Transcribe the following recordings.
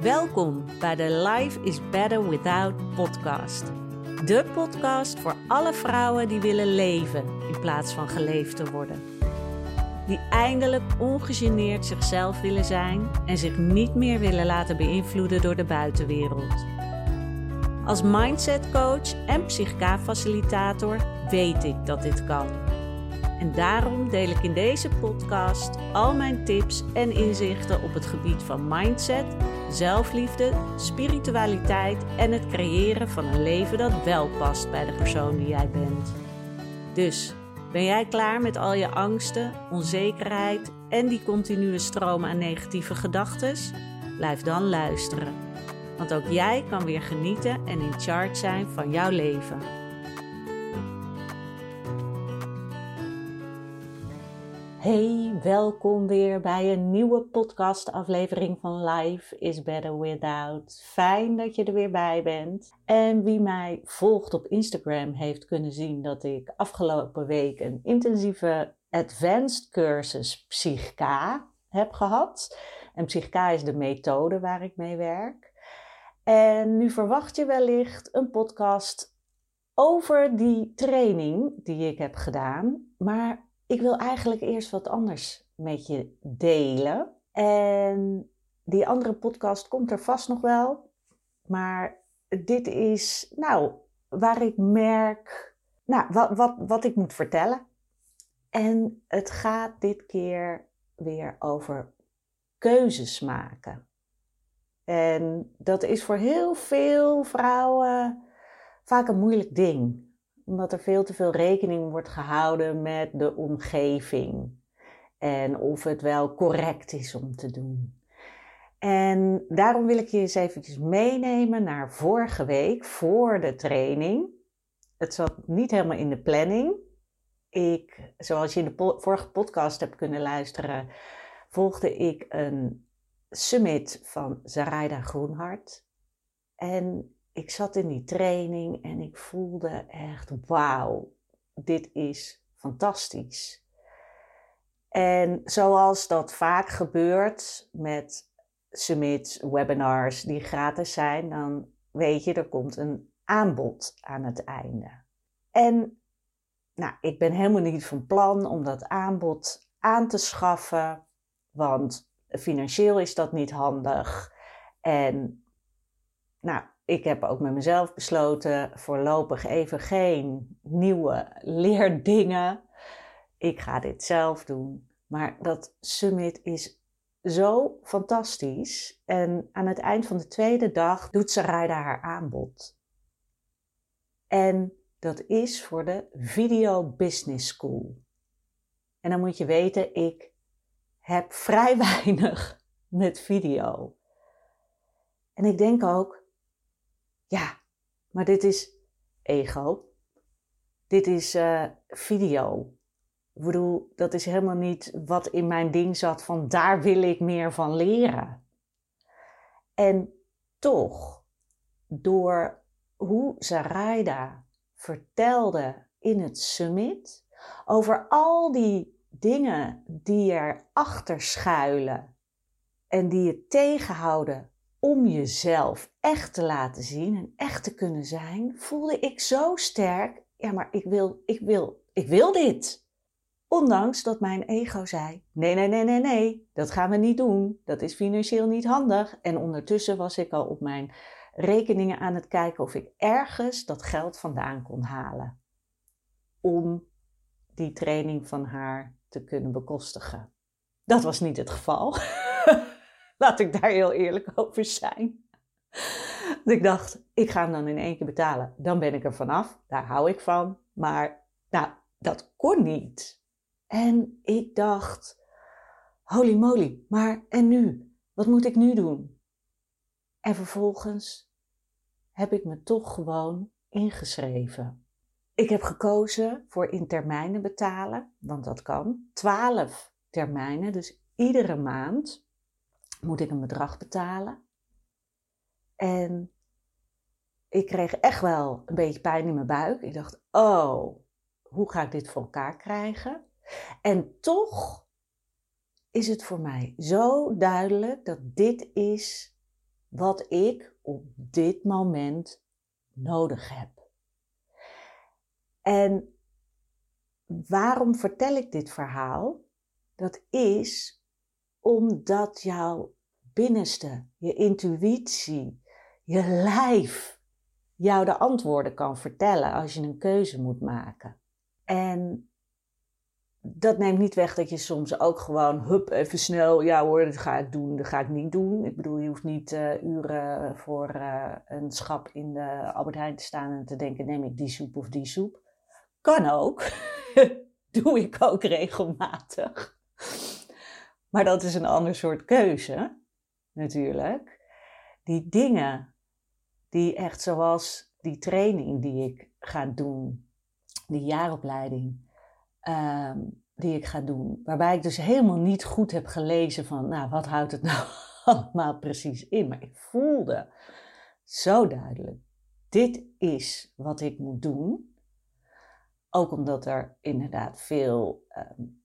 Welkom bij de Life is Better Without podcast. De podcast voor alle vrouwen die willen leven in plaats van geleefd te worden. Die eindelijk ongegeneerd zichzelf willen zijn en zich niet meer willen laten beïnvloeden door de buitenwereld. Als mindset coach en psychica-facilitator weet ik dat dit kan. En daarom deel ik in deze podcast al mijn tips en inzichten op het gebied van mindset, zelfliefde, spiritualiteit en het creëren van een leven dat wel past bij de persoon die jij bent. Dus ben jij klaar met al je angsten, onzekerheid en die continue stroom aan negatieve gedachten? Blijf dan luisteren. Want ook jij kan weer genieten en in charge zijn van jouw leven. Hey, welkom weer bij een nieuwe podcastaflevering van Life is Better Without. Fijn dat je er weer bij bent. En wie mij volgt op Instagram heeft kunnen zien dat ik afgelopen week een intensieve advanced cursus Psychka heb gehad. En Psychka is de methode waar ik mee werk. En nu verwacht je wellicht een podcast over die training die ik heb gedaan. Maar ik wil eigenlijk eerst wat anders met je delen. En die andere podcast komt er vast nog wel. Maar dit is, nou, waar ik merk, nou, wat, wat, wat ik moet vertellen. En het gaat dit keer weer over keuzes maken. En dat is voor heel veel vrouwen vaak een moeilijk ding omdat er veel te veel rekening wordt gehouden met de omgeving. En of het wel correct is om te doen. En daarom wil ik je eens eventjes meenemen naar vorige week voor de training. Het zat niet helemaal in de planning. Ik, zoals je in de vorige podcast hebt kunnen luisteren, volgde ik een summit van Zaraida Groenhart. En ik zat in die training en ik voelde echt, wauw, dit is fantastisch. En zoals dat vaak gebeurt met summits, webinars die gratis zijn, dan weet je, er komt een aanbod aan het einde. En nou, ik ben helemaal niet van plan om dat aanbod aan te schaffen, want financieel is dat niet handig. En nou, ik heb ook met mezelf besloten, voorlopig even geen nieuwe leerdingen. Ik ga dit zelf doen. Maar dat summit is zo fantastisch. En aan het eind van de tweede dag doet Sarayda haar aanbod. En dat is voor de Video Business School. En dan moet je weten, ik heb vrij weinig met video. En ik denk ook, ja, maar dit is ego. Dit is uh, video. Ik bedoel, dat is helemaal niet wat in mijn ding zat van daar wil ik meer van leren. En toch, door hoe Zaraida vertelde in het summit over al die dingen die erachter schuilen en die je tegenhouden om jezelf echt te laten zien en echt te kunnen zijn, voelde ik zo sterk, ja, maar ik wil, ik wil, ik wil dit. Ondanks dat mijn ego zei: nee, nee, nee, nee, nee, dat gaan we niet doen. Dat is financieel niet handig. En ondertussen was ik al op mijn rekeningen aan het kijken of ik ergens dat geld vandaan kon halen. Om die training van haar te kunnen bekostigen. Dat was niet het geval. Laat ik daar heel eerlijk over zijn. Dat ik dacht, ik ga hem dan in één keer betalen. Dan ben ik er vanaf. Daar hou ik van. Maar nou, dat kon niet. En ik dacht, holy moly, maar en nu? Wat moet ik nu doen? En vervolgens heb ik me toch gewoon ingeschreven. Ik heb gekozen voor in termijnen betalen, want dat kan. 12 termijnen, dus iedere maand moet ik een bedrag betalen. En ik kreeg echt wel een beetje pijn in mijn buik. Ik dacht, oh, hoe ga ik dit voor elkaar krijgen? En toch is het voor mij zo duidelijk dat dit is wat ik op dit moment nodig heb. En waarom vertel ik dit verhaal? Dat is omdat jouw binnenste, je intuïtie, je lijf jou de antwoorden kan vertellen als je een keuze moet maken. En dat neemt niet weg dat je soms ook gewoon, hup, even snel, ja hoor, dat ga ik doen, dat ga ik niet doen. Ik bedoel, je hoeft niet uh, uren voor uh, een schap in de Albert Heijn te staan en te denken, neem ik die soep of die soep. Kan ook. Doe ik ook regelmatig. Maar dat is een ander soort keuze, natuurlijk. Die dingen, die echt zoals die training die ik ga doen, die jaaropleiding uh, die ik ga doen, waarbij ik dus helemaal niet goed heb gelezen van, nou, wat houdt het nou allemaal precies in? Maar ik voelde zo duidelijk, dit is wat ik moet doen. Ook omdat er inderdaad veel um,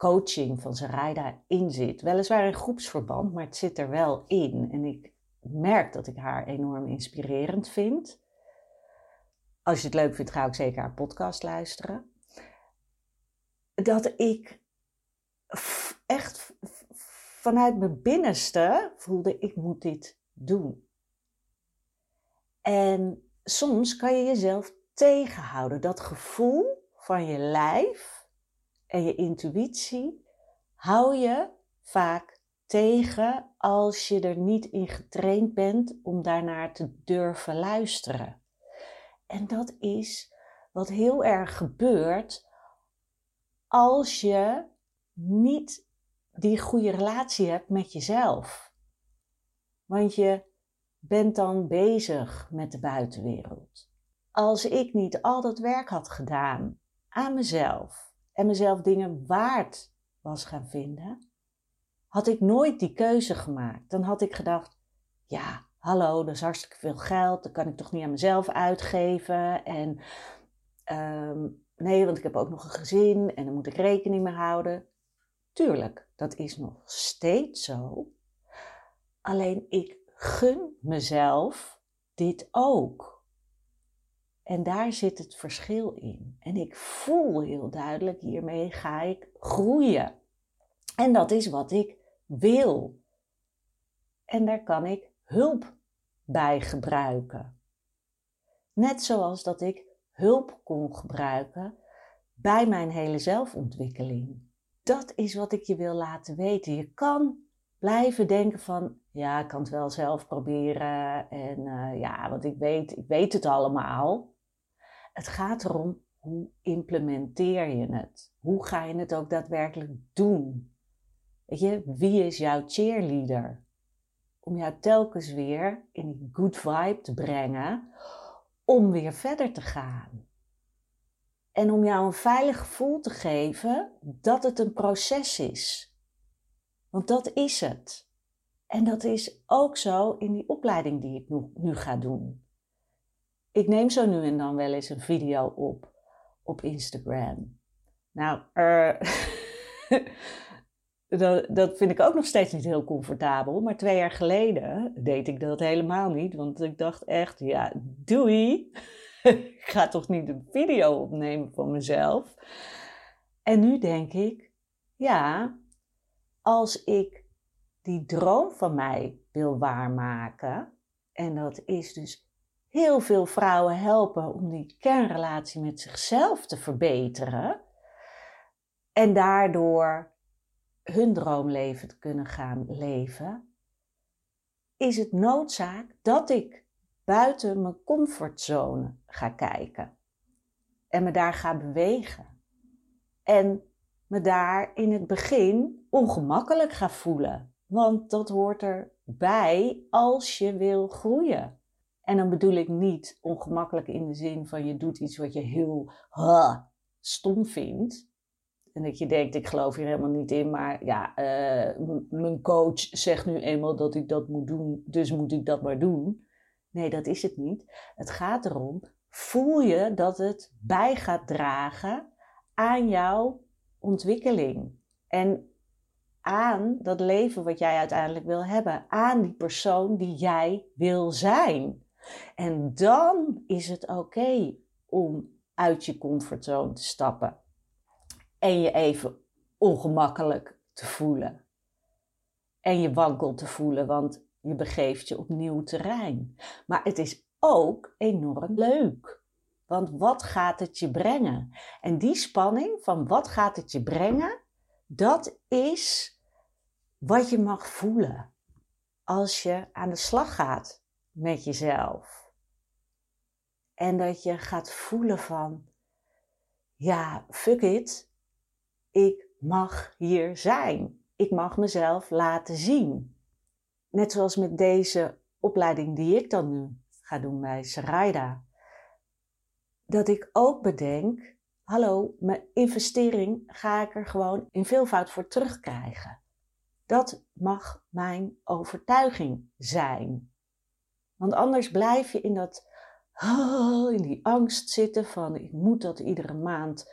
coaching van Zaraida in zit. Weliswaar in groepsverband, maar het zit er wel in. En ik merk dat ik haar enorm inspirerend vind. Als je het leuk vindt, ga ik zeker haar podcast luisteren. Dat ik echt vanuit mijn binnenste voelde, ik moet dit doen. En soms kan je jezelf tegenhouden. Dat gevoel van je lijf en je intuïtie hou je vaak tegen als je er niet in getraind bent om daarnaar te durven luisteren. En dat is wat heel erg gebeurt als je niet die goede relatie hebt met jezelf. Want je bent dan bezig met de buitenwereld als ik niet al dat werk had gedaan aan mezelf en mezelf dingen waard was gaan vinden, had ik nooit die keuze gemaakt. Dan had ik gedacht, ja, hallo, dat is hartstikke veel geld, dat kan ik toch niet aan mezelf uitgeven. En um, nee, want ik heb ook nog een gezin en dan moet ik rekening mee houden. Tuurlijk, dat is nog steeds zo. Alleen ik gun mezelf dit ook. En daar zit het verschil in. En ik voel heel duidelijk, hiermee ga ik groeien. En dat is wat ik wil. En daar kan ik hulp bij gebruiken. Net zoals dat ik hulp kon gebruiken bij mijn hele zelfontwikkeling. Dat is wat ik je wil laten weten. Je kan blijven denken van, ja, ik kan het wel zelf proberen en uh, ja, want ik weet, ik weet het allemaal. Het gaat erom hoe implementeer je het? Hoe ga je het ook daadwerkelijk doen? Weet je, wie is jouw cheerleader? Om jou telkens weer in die good vibe te brengen om weer verder te gaan. En om jou een veilig gevoel te geven dat het een proces is. Want dat is het. En dat is ook zo in die opleiding die ik nu, nu ga doen ik neem zo nu en dan wel eens een video op op Instagram. Nou, dat, dat, vind ik ook nog steeds niet heel comfortabel. Maar twee jaar geleden deed ik dat helemaal niet. Want ik dacht echt, ja, doei. ik ga toch niet een video opnemen van mezelf. En nu denk ik, ja, als ik die droom van mij wil waarmaken. En dat is dus heel veel vrouwen helpen om die kernrelatie met zichzelf te verbeteren. En daardoor hun droomleven te kunnen gaan leven. Is het noodzaak dat ik buiten mijn comfortzone ga kijken. En me daar ga bewegen. En me daar in het begin ongemakkelijk ga voelen. Want dat hoort erbij als je wil groeien. En dan bedoel ik niet ongemakkelijk in de zin van je doet iets wat je heel stom vindt. En dat je denkt, ik geloof hier helemaal niet in, maar ja, uh, mijn coach zegt nu eenmaal dat ik dat moet doen, dus moet ik dat maar doen. Nee, dat is het niet. Het gaat erom, voel je dat het bij gaat dragen aan jouw ontwikkeling. En aan dat leven wat jij uiteindelijk wil hebben, aan die persoon die jij wil zijn. En dan is het oké om uit je comfortzone te stappen en je even ongemakkelijk te voelen. En je wankel te voelen, want je begeeft je op nieuw terrein. Maar het is ook enorm leuk. Want wat gaat het je brengen? En die spanning van wat gaat het je brengen, dat is wat je mag voelen als je aan de slag gaat met jezelf. En dat je gaat voelen van, ja, fuck it, ik mag hier zijn. Ik mag mezelf laten zien. Net zoals met deze opleiding die ik dan nu ga doen bij Saraida. Dat ik ook bedenk, hallo, mijn investering ga ik er gewoon in veelvoud voor terugkrijgen. Dat mag mijn overtuiging zijn. Want anders blijf je in dat, in die angst zitten van ik moet dat iedere maand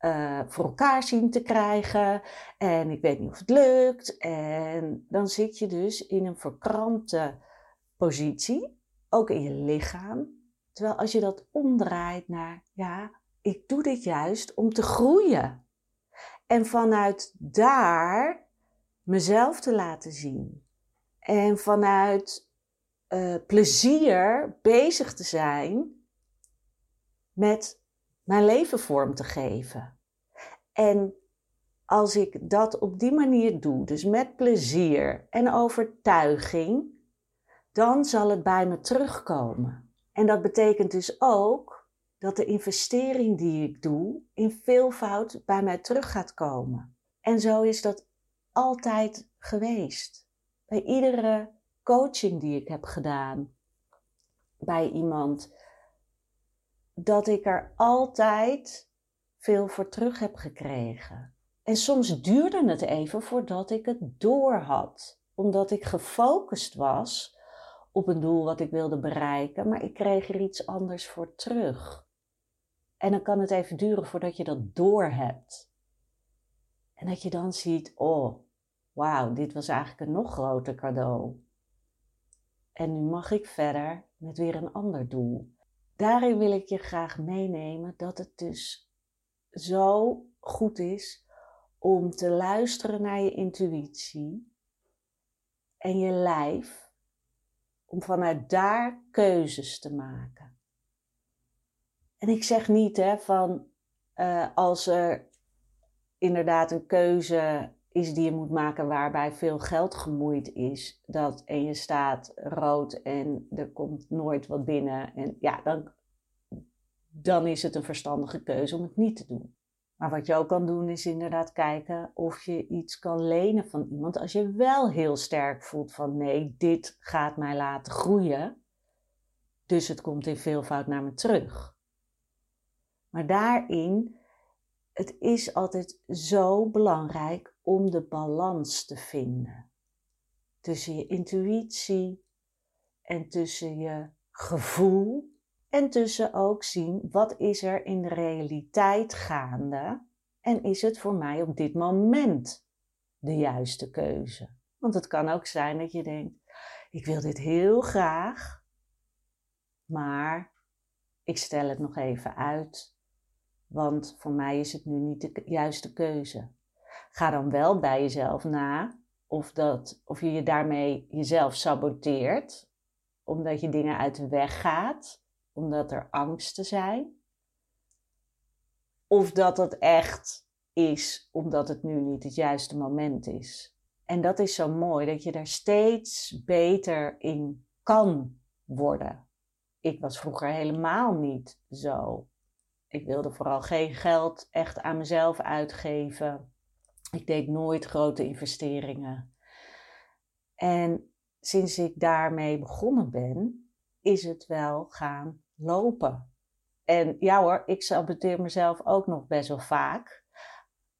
uh, voor elkaar zien te krijgen en ik weet niet of het lukt. En dan zit je dus in een verkrampte positie, ook in je lichaam. Terwijl als je dat omdraait naar, ja, ik doe dit juist om te groeien. En vanuit daar mezelf te laten zien. En vanuit uh, plezier bezig te zijn met mijn leven vorm te geven. En als ik dat op die manier doe, dus met plezier en overtuiging, dan zal het bij me terugkomen. En dat betekent dus ook dat de investering die ik doe in veelvoud bij mij terug gaat komen. En zo is dat altijd geweest. Bij iedere coaching die ik heb gedaan bij iemand, dat ik er altijd veel voor terug heb gekregen. En soms duurde het even voordat ik het door had, omdat ik gefocust was op een doel wat ik wilde bereiken, maar ik kreeg er iets anders voor terug. En dan kan het even duren voordat je dat door hebt. En dat je dan ziet, oh, wauw, dit was eigenlijk een nog groter cadeau. En nu mag ik verder met weer een ander doel. Daarin wil ik je graag meenemen dat het dus zo goed is om te luisteren naar je intuïtie en je lijf, om vanuit daar keuzes te maken. En ik zeg niet hè, van uh, als er inderdaad een keuze is die je moet maken waarbij veel geld gemoeid is, dat en je staat rood en er komt nooit wat binnen. En ja, dan, dan is het een verstandige keuze om het niet te doen. Maar wat je ook kan doen is inderdaad kijken of je iets kan lenen van iemand als je wel heel sterk voelt van nee, dit gaat mij laten groeien. Dus het komt in veelvoud naar me terug. Maar daarin, het is altijd zo belangrijk om de balans te vinden. Tussen je intuïtie en tussen je gevoel en tussen ook zien wat is er in de realiteit gaande en is het voor mij op dit moment de juiste keuze. Want het kan ook zijn dat je denkt, ik wil dit heel graag, maar ik stel het nog even uit, want voor mij is het nu niet de juiste keuze. Ga dan wel bij jezelf na of, dat, of je je daarmee jezelf saboteert, omdat je dingen uit de weg gaat omdat er angsten zijn. Of dat het echt is omdat het nu niet het juiste moment is. En dat is zo mooi dat je daar steeds beter in kan worden. Ik was vroeger helemaal niet zo. Ik wilde vooral geen geld echt aan mezelf uitgeven. Ik deed nooit grote investeringen. En sinds ik daarmee begonnen ben, is het wel gaan lopen. En ja hoor, ik saboteer mezelf ook nog best wel vaak.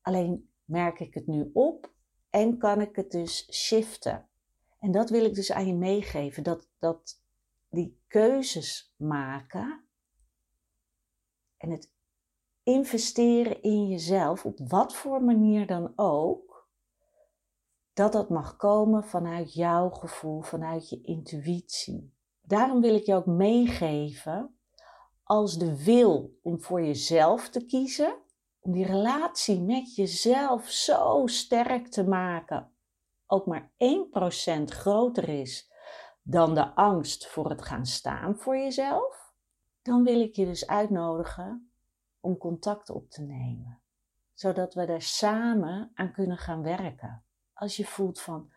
Alleen merk ik het nu op en kan ik het dus shiften. En dat wil ik dus aan je meegeven. Dat, dat die keuzes maken en het investeren in jezelf, op wat voor manier dan ook, dat dat mag komen vanuit jouw gevoel, vanuit je intuïtie. Daarom wil ik je ook meegeven als de wil om voor jezelf te kiezen, om die relatie met jezelf zo sterk te maken, ook maar 1% groter is dan de angst voor het gaan staan voor jezelf, dan wil ik je dus uitnodigen om contact op te nemen, zodat we er samen aan kunnen gaan werken. Als je voelt van,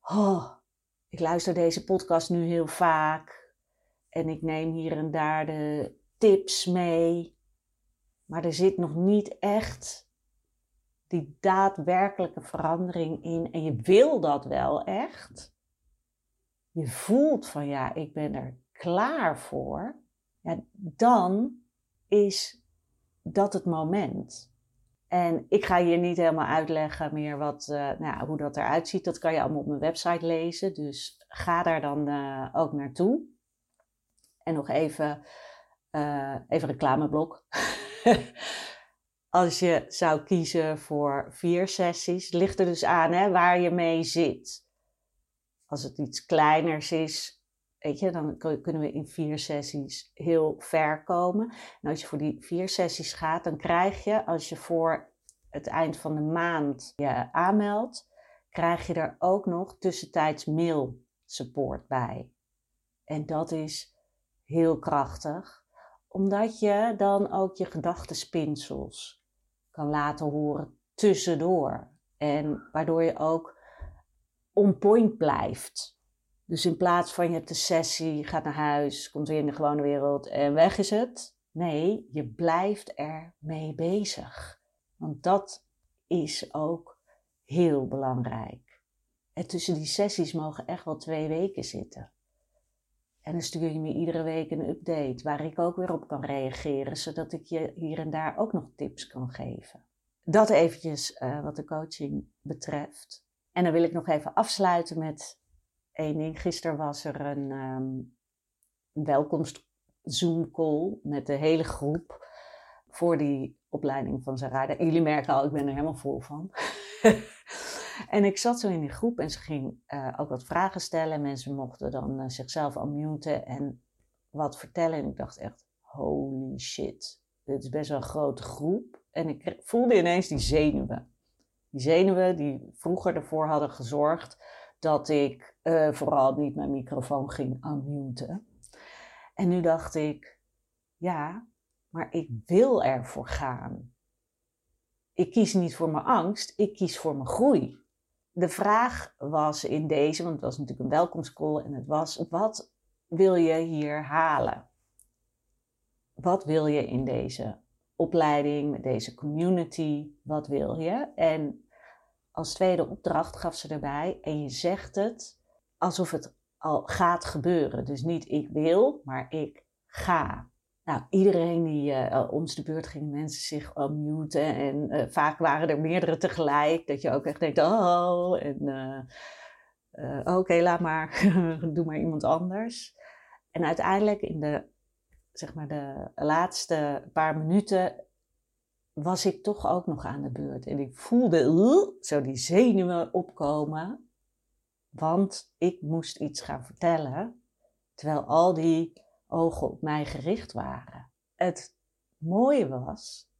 oh, ik luister deze podcast nu heel vaak en ik neem hier en daar de tips mee, maar er zit nog niet echt die daadwerkelijke verandering in en je wil dat wel echt. Je voelt van ja, ik ben er klaar voor. Ja, dan is dat het moment. En ik ga hier niet helemaal uitleggen meer wat, uh, nou, hoe dat eruit ziet. Dat kan je allemaal op mijn website lezen. Dus ga daar dan uh, ook naartoe. En nog even, uh, even reclameblok. Als je zou kiezen voor vier sessies, ligt er dus aan hè, waar je mee zit. Als het iets kleiners is, weet je, dan kunnen we in vier sessies heel ver komen. En als je voor die vier sessies gaat, dan krijg je, als je voor het eind van de maand je aanmeldt, krijg je er ook nog tussentijds mail support bij. En dat is heel krachtig, omdat je dan ook je gedachtenspinsels kan laten horen tussendoor. En waardoor je ook on point blijft. Dus in plaats van je hebt de sessie, gaat naar huis, komt weer in de gewone wereld en weg is het. Nee, je blijft er mee bezig. Want dat is ook heel belangrijk. En tussen die sessies mogen echt wel twee weken zitten. En dan stuur je me iedere week een update waar ik ook weer op kan reageren, zodat ik je hier en daar ook nog tips kan geven. Dat eventjes uh, wat de coaching betreft. En dan wil ik nog even afsluiten met één ding. Gisteren was er een um, welkomst Zoom call met de hele groep voor die opleiding van Zarada. Jullie merken al, ik ben er helemaal vol van. en ik zat zo in die groep en ze ging uh, ook wat vragen stellen. Mensen mochten dan uh, zichzelf unmuten en wat vertellen. En ik dacht echt, holy shit, dit is best wel een grote groep. En ik voelde ineens die zenuwen. Die zenuwen die vroeger ervoor hadden gezorgd dat ik uh, vooral niet mijn microfoon ging unmuten. En nu dacht ik, ja, maar ik wil ervoor gaan. Ik kies niet voor mijn angst, ik kies voor mijn groei. De vraag was in deze, want het was natuurlijk een welkomstcall en het was, wat wil je hier halen? Wat wil je in deze opleiding, met deze community? Wat wil je? En als tweede opdracht gaf ze erbij, en je zegt het alsof het al gaat gebeuren. Dus niet ik wil, maar ik ga. Nou, iedereen die uh, de beurt ging mensen zich unmuten. En uh, vaak waren er meerdere tegelijk. Dat je ook echt denkt, oh, en uh, oké, laat maar, doe maar iemand anders. En uiteindelijk in de, zeg maar, de laatste paar minuten was ik toch ook nog aan de beurt. En ik voelde zo die zenuwen opkomen. Want ik moest iets gaan vertellen. Terwijl al die ogen op mij gericht waren. Het mooie was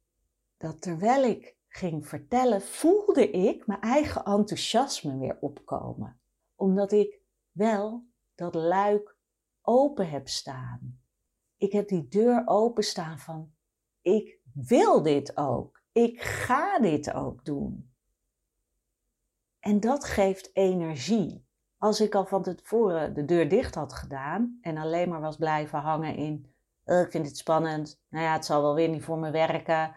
dat terwijl ik ging vertellen, voelde ik mijn eigen enthousiasme weer opkomen. Omdat ik wel dat luik open heb staan. Ik heb die deur open staan van ik wil dit ook. Ik ga dit ook doen. En dat geeft energie. Als ik al van tevoren de deur dicht had gedaan en alleen maar was blijven hangen in, ik vind het spannend, nou ja, het zal wel weer niet voor me werken,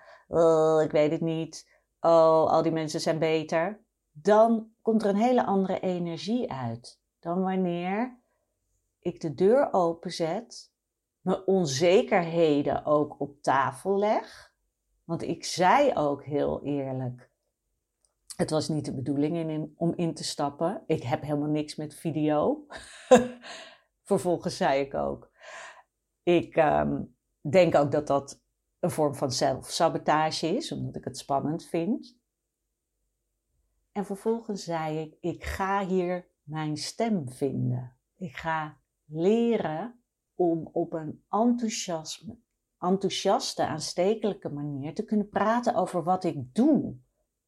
ik weet het niet, oh, al die mensen zijn beter, dan komt er een hele andere energie uit dan wanneer ik de deur openzet, mijn onzekerheden ook op tafel leg. Want ik zei ook heel eerlijk, het was niet de bedoeling in, om in te stappen. Ik heb helemaal niks met video. Vervolgens zei ik ook. Ik um, denk ook dat dat een vorm van zelfsabotage is, omdat ik het spannend vind. En vervolgens zei ik, ik ga hier mijn stem vinden. Ik ga leren om op een enthousiasme, enthousiaste, aanstekelijke manier te kunnen praten over wat ik doe.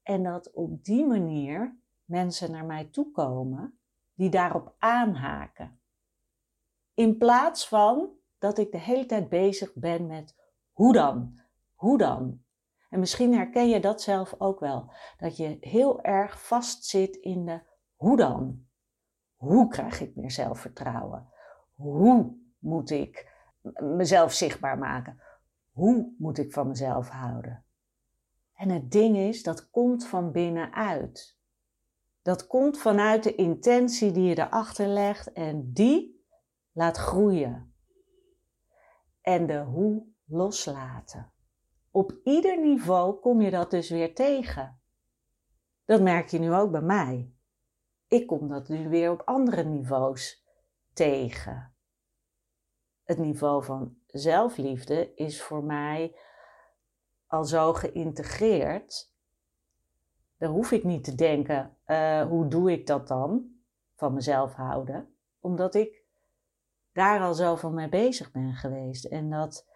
En dat op die manier mensen naar mij toe komen die daarop aanhaken. In plaats van dat ik de hele tijd bezig ben met hoe dan? Hoe dan? En misschien herken je dat zelf ook wel. Dat je heel erg vastzit in de hoe dan? Hoe krijg ik meer zelfvertrouwen? Hoe moet ik mezelf zichtbaar maken? Hoe moet ik van mezelf houden? En het ding is, dat komt van binnenuit. Dat komt vanuit de intentie die je erachter legt en die laat groeien. En de hoe loslaten. Op ieder niveau kom je dat dus weer tegen. Dat merk je nu ook bij mij. Ik kom dat nu weer op andere niveaus tegen. Het niveau van zelfliefde is voor mij al zo geïntegreerd. Dan hoef ik niet te denken, uh, hoe doe ik dat dan? Van mezelf houden. Omdat ik daar al zo van mee bezig ben geweest. En dat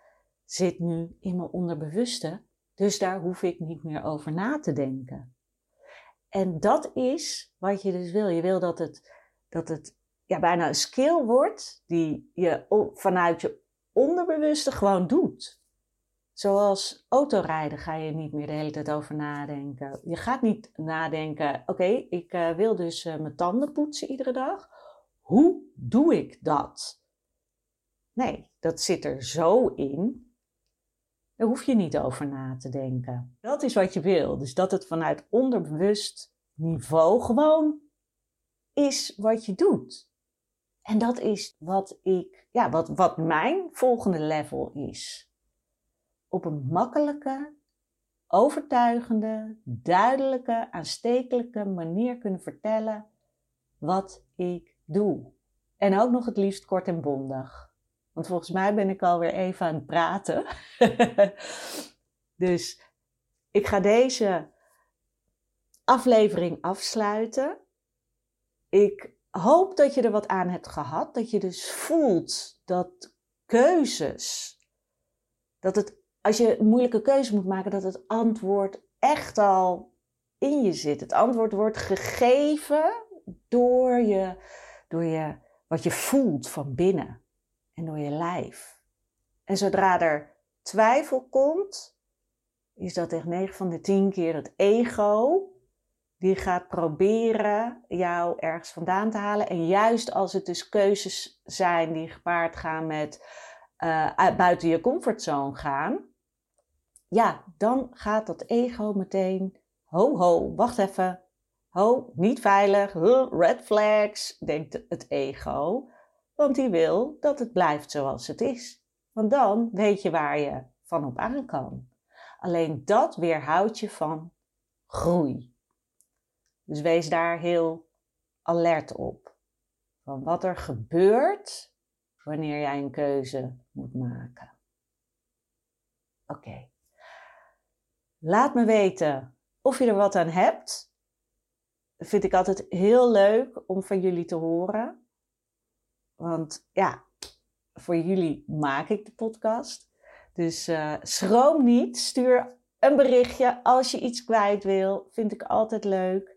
zit nu in mijn onderbewuste. Dus daar hoef ik niet meer over na te denken. En dat is wat je dus wil. Je wil dat het, dat het ja, bijna een skill wordt die je vanuit je onderbewuste gewoon doet. Zoals autorijden ga je niet meer de hele tijd over nadenken. Je gaat niet nadenken, oké, ik uh, wil dus uh, mijn tanden poetsen iedere dag. Hoe doe ik dat? Nee, dat zit er zo in daar hoef je niet over na te denken. Dat is wat je wil. Dus dat het vanuit onderbewust niveau gewoon is wat je doet. En dat is wat ik, ja, wat, wat mijn volgende level is. Op een makkelijke, overtuigende, duidelijke, aanstekelijke manier kunnen vertellen wat ik doe. En ook nog het liefst kort en bondig. Want volgens mij ben ik alweer even aan het praten. dus ik ga deze aflevering afsluiten. Ik hoop dat je er wat aan hebt gehad. Dat je dus voelt dat keuzes, dat het, als je een moeilijke keuze moet maken, dat het antwoord echt al in je zit. Het antwoord wordt gegeven door je, door je, wat je voelt van binnen en door je lijf. En zodra er twijfel komt, is dat echt 9 van de 10 keer het ego die gaat proberen jou ergens vandaan te halen. En juist als het dus keuzes zijn die gepaard gaan met uh, buiten je comfortzone gaan, ja, dan gaat dat ego meteen, ho ho, wacht even, ho, niet veilig, red flags, denkt het ego. Want die wil dat het blijft zoals het is. Want dan weet je waar je van op aan kan. Alleen dat weerhoudt je van groei. Dus wees daar heel alert op. Van wat er gebeurt wanneer jij een keuze moet maken. Oké. Laat me weten of je er wat aan hebt. Dat vind ik altijd heel leuk om van jullie te horen. Want ja, voor jullie maak ik de podcast. Dus uh, schroom niet. Stuur een berichtje als je iets kwijt wil. Vind ik altijd leuk.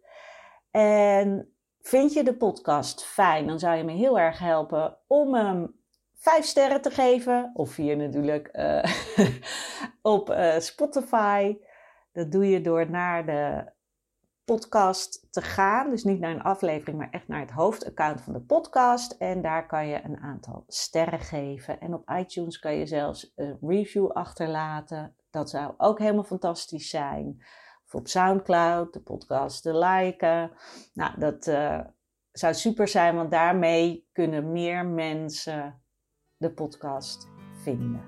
En vind je de podcast fijn, dan zou je me heel erg helpen om hem vijf sterren te geven. Of via natuurlijk uh, op uh, Spotify. Dat doe je door naar de podcast te gaan. Dus niet naar een aflevering, maar echt naar het hoofdaccount van de podcast. En daar kan je een aantal sterren geven. En op iTunes kan je zelfs een review achterlaten. Dat zou ook helemaal fantastisch zijn. Op Soundcloud, de podcast te liken. Nou, dat uh, zou super zijn, want daarmee kunnen meer mensen de podcast vinden.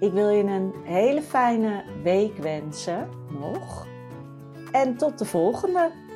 Ik wil je een hele fijne week wensen nog. En tot de volgende!